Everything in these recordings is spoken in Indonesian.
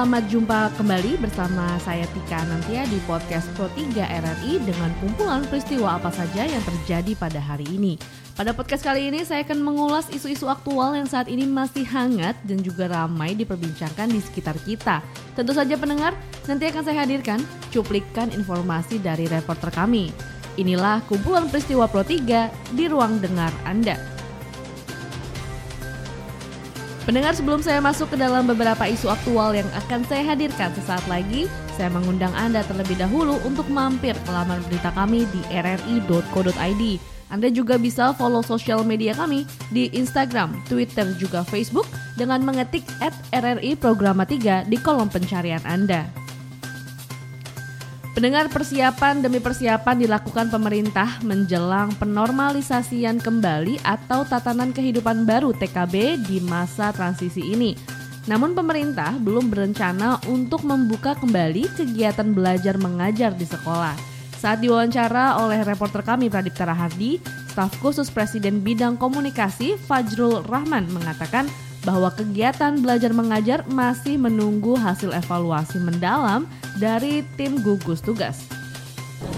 Selamat jumpa kembali bersama saya Tika Nantia di podcast Pro 3 RRI dengan kumpulan peristiwa apa saja yang terjadi pada hari ini. Pada podcast kali ini saya akan mengulas isu-isu aktual yang saat ini masih hangat dan juga ramai diperbincangkan di sekitar kita. Tentu saja pendengar, nanti akan saya hadirkan cuplikan informasi dari reporter kami. Inilah kumpulan peristiwa Pro 3 di ruang dengar Anda. Pendengar sebelum saya masuk ke dalam beberapa isu aktual yang akan saya hadirkan sesaat lagi, saya mengundang Anda terlebih dahulu untuk mampir ke laman berita kami di rri.co.id. Anda juga bisa follow sosial media kami di Instagram, Twitter, juga Facebook dengan mengetik at RRI Programa 3 di kolom pencarian Anda. Pendengar persiapan demi persiapan dilakukan pemerintah menjelang penormalisasian kembali atau tatanan kehidupan baru TKB di masa transisi ini. Namun pemerintah belum berencana untuk membuka kembali kegiatan belajar mengajar di sekolah. Saat diwawancara oleh reporter kami Pradipta Rahardi, staf khusus Presiden Bidang Komunikasi Fajrul Rahman mengatakan bahwa kegiatan belajar mengajar masih menunggu hasil evaluasi mendalam dari tim gugus tugas.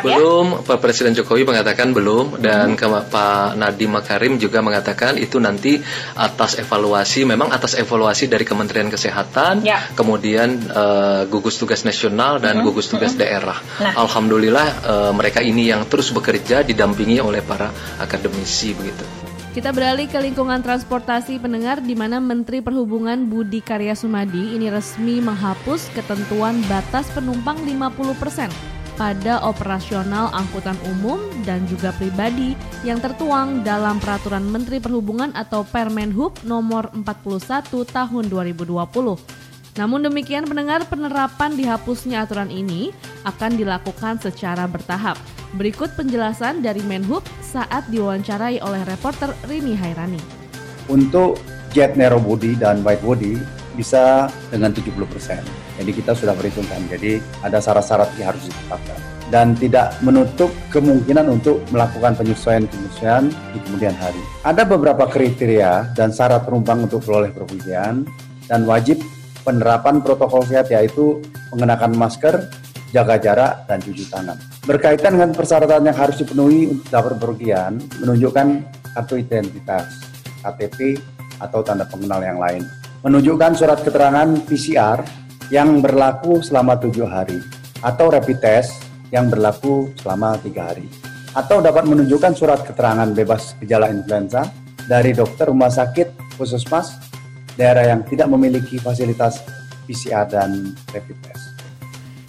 Belum, Pak Presiden Jokowi mengatakan belum dan hmm. Pak Nadiem Makarim juga mengatakan itu nanti atas evaluasi, memang atas evaluasi dari Kementerian Kesehatan, ya. kemudian uh, gugus tugas nasional dan hmm. gugus tugas hmm. daerah. Nah. Alhamdulillah uh, mereka ini yang terus bekerja didampingi oleh para akademisi begitu. Kita beralih ke lingkungan transportasi pendengar di mana Menteri Perhubungan Budi Karya Sumadi ini resmi menghapus ketentuan batas penumpang 50% pada operasional angkutan umum dan juga pribadi yang tertuang dalam Peraturan Menteri Perhubungan atau Permenhub nomor 41 tahun 2020. Namun demikian pendengar penerapan dihapusnya aturan ini akan dilakukan secara bertahap. Berikut penjelasan dari Menhub saat diwawancarai oleh reporter Rini Hairani. Untuk jet narrow body dan wide body bisa dengan 70%. Jadi kita sudah perhitungkan. Jadi ada syarat-syarat yang harus ditetapkan dan tidak menutup kemungkinan untuk melakukan penyesuaian-penyesuaian di kemudian hari. Ada beberapa kriteria dan syarat penumpang untuk peroleh perpergian dan wajib penerapan protokol sehat yaitu mengenakan masker, jaga jarak, dan cuci tangan. Berkaitan dengan persyaratan yang harus dipenuhi untuk dapat bepergian, menunjukkan kartu identitas, KTP, atau tanda pengenal yang lain. Menunjukkan surat keterangan PCR yang berlaku selama tujuh hari, atau rapid test yang berlaku selama tiga hari. Atau dapat menunjukkan surat keterangan bebas gejala influenza dari dokter rumah sakit khusus mas daerah yang tidak memiliki fasilitas PCR dan rapid test.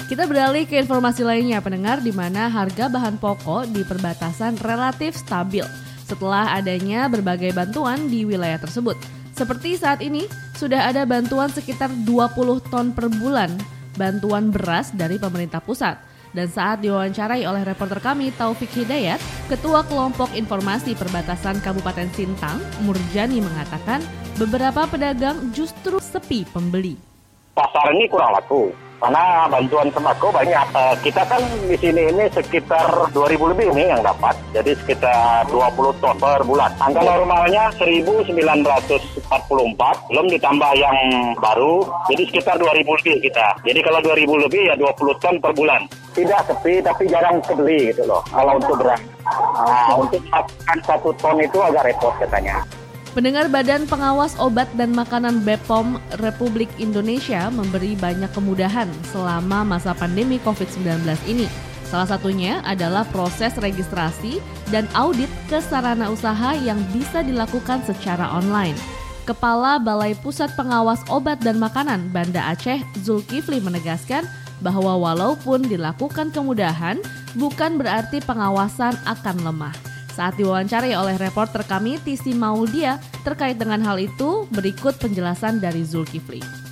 Kita beralih ke informasi lainnya pendengar di mana harga bahan pokok di perbatasan relatif stabil setelah adanya berbagai bantuan di wilayah tersebut. Seperti saat ini sudah ada bantuan sekitar 20 ton per bulan bantuan beras dari pemerintah pusat. Dan saat diwawancarai oleh reporter kami Taufik Hidayat, Ketua Kelompok Informasi Perbatasan Kabupaten Sintang, Murjani mengatakan beberapa pedagang justru sepi pembeli. Pasar ini kurang laku karena bantuan sembako banyak. Uh, kita kan di sini ini sekitar 2000 lebih nih yang dapat. Jadi sekitar 20 ton per bulan. Angka normalnya 1944, belum ditambah yang baru. Jadi sekitar 2000 lebih kita. Jadi kalau 2000 lebih ya 20 ton per bulan. Tidak sepi tapi jarang kebeli gitu loh. Kalau untuk beras. Nah, untuk makan satu ton itu agak repot katanya. Pendengar Badan Pengawas Obat dan Makanan BPOM Republik Indonesia memberi banyak kemudahan selama masa pandemi COVID-19 ini. Salah satunya adalah proses registrasi dan audit ke sarana usaha yang bisa dilakukan secara online. Kepala Balai Pusat Pengawas Obat dan Makanan Banda Aceh Zulkifli menegaskan bahwa walaupun dilakukan kemudahan, bukan berarti pengawasan akan lemah. Saat diwawancari oleh reporter kami Tisi Maudia terkait dengan hal itu, berikut penjelasan dari Zulkifli.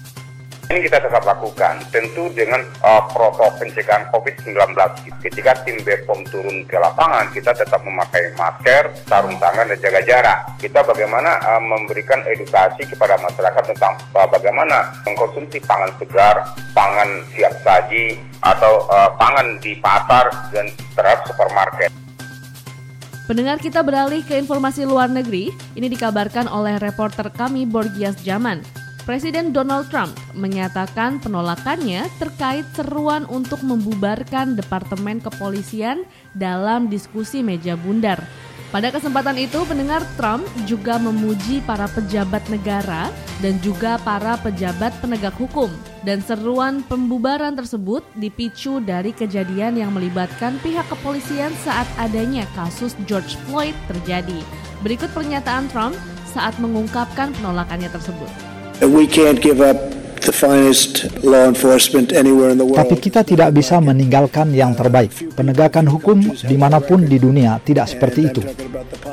Ini kita tetap lakukan, tentu dengan uh, protokol pencegahan COVID-19. Ketika tim BPOM turun ke lapangan, kita tetap memakai masker, sarung tangan, dan jaga jarak. Kita bagaimana uh, memberikan edukasi kepada masyarakat tentang uh, bagaimana mengkonsumsi pangan segar, pangan siap saji, atau uh, pangan di pasar dan terhadap supermarket. Pendengar kita beralih ke informasi luar negeri, ini dikabarkan oleh reporter kami Borgias Zaman. Presiden Donald Trump menyatakan penolakannya terkait seruan untuk membubarkan Departemen Kepolisian dalam diskusi meja bundar. Pada kesempatan itu, pendengar Trump juga memuji para pejabat negara dan juga para pejabat penegak hukum. Dan seruan pembubaran tersebut dipicu dari kejadian yang melibatkan pihak kepolisian saat adanya kasus George Floyd terjadi. Berikut pernyataan Trump saat mengungkapkan penolakannya tersebut. We can't give up the finest law enforcement anywhere in the world. Tapi kita tidak bisa meninggalkan yang terbaik. Penegakan hukum di mana pun di dunia tidak seperti itu.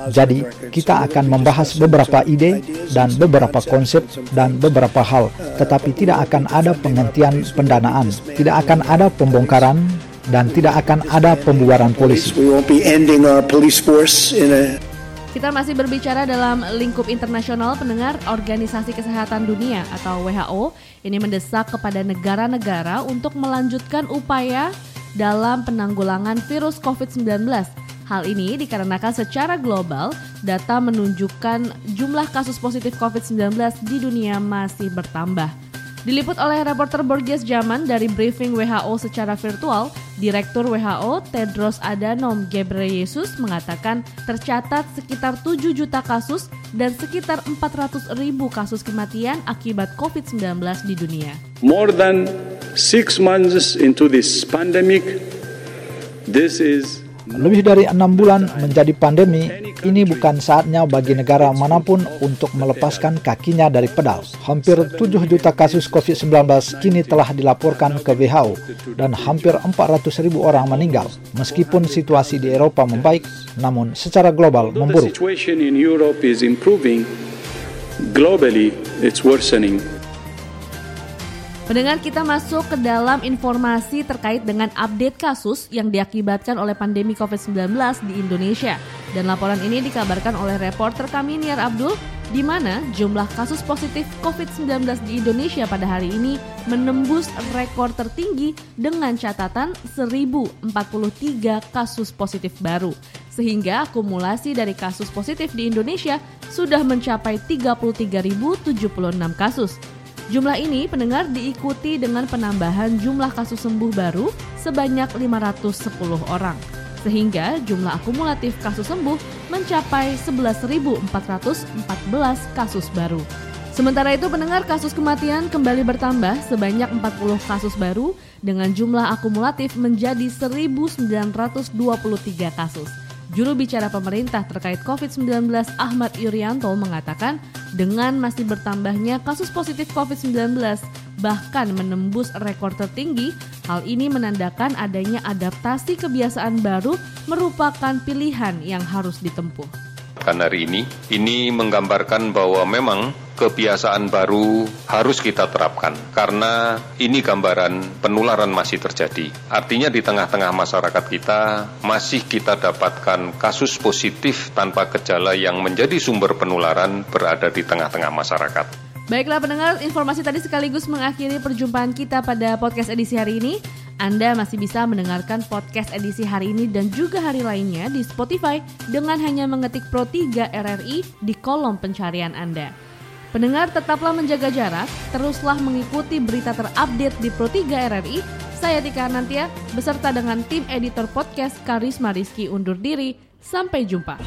Jadi, kita akan membahas beberapa ide dan beberapa konsep dan beberapa hal, tetapi tidak akan ada penghentian pendanaan, tidak akan ada pembongkaran, dan tidak akan ada pembubaran polisi. Kita masih berbicara dalam lingkup internasional pendengar Organisasi Kesehatan Dunia atau WHO ini mendesak kepada negara-negara untuk melanjutkan upaya dalam penanggulangan virus COVID-19. Hal ini dikarenakan secara global data menunjukkan jumlah kasus positif COVID-19 di dunia masih bertambah. Diliput oleh reporter Borges Zaman dari briefing WHO secara virtual, Direktur WHO Tedros Adhanom Ghebreyesus mengatakan tercatat sekitar 7 juta kasus dan sekitar 400 ribu kasus kematian akibat COVID-19 di dunia. More than six months into this pandemic, this is Lebih dari enam bulan menjadi pandemi, ini bukan saatnya bagi negara mana pun untuk melepaskan kakinya dari pedal. Hampir 7 juta kasus COVID-19 kini telah dilaporkan ke WHO dan hampir 400 ribu orang meninggal. Meskipun situasi di Eropa membaik, namun secara global memburuk. globally it's worsening. Pendengar kita masuk ke dalam informasi terkait dengan update kasus yang diakibatkan oleh pandemi COVID-19 di Indonesia. Dan laporan ini dikabarkan oleh reporter kami Niar Abdul di mana jumlah kasus positif COVID-19 di Indonesia pada hari ini menembus rekor tertinggi dengan catatan 1043 kasus positif baru. Sehingga akumulasi dari kasus positif di Indonesia sudah mencapai 33.076 kasus. Jumlah ini pendengar diikuti dengan penambahan jumlah kasus sembuh baru sebanyak 510 orang. Sehingga jumlah akumulatif kasus sembuh mencapai 11.414 kasus baru. Sementara itu pendengar kasus kematian kembali bertambah sebanyak 40 kasus baru dengan jumlah akumulatif menjadi 1.923 kasus. Juru bicara pemerintah terkait COVID-19 Ahmad Yuryanto mengatakan dengan masih bertambahnya kasus positif COVID-19 bahkan menembus rekor tertinggi, hal ini menandakan adanya adaptasi kebiasaan baru merupakan pilihan yang harus ditempuh. Kan hari ini, ini menggambarkan bahwa memang kebiasaan baru harus kita terapkan karena ini gambaran penularan masih terjadi. Artinya di tengah-tengah masyarakat kita masih kita dapatkan kasus positif tanpa gejala yang menjadi sumber penularan berada di tengah-tengah masyarakat. Baiklah pendengar, informasi tadi sekaligus mengakhiri perjumpaan kita pada podcast edisi hari ini. Anda masih bisa mendengarkan podcast edisi hari ini dan juga hari lainnya di Spotify dengan hanya mengetik Pro 3 RRI di kolom pencarian Anda. Pendengar tetaplah menjaga jarak, teruslah mengikuti berita terupdate di Pro 3 RRI. Saya Tika Nantia beserta dengan tim editor podcast Karisma Rizky undur diri. Sampai jumpa.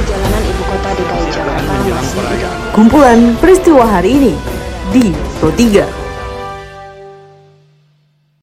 Jalanan ibu kota DKI Jakarta masih Kumpulan peristiwa hari ini di Pro 3.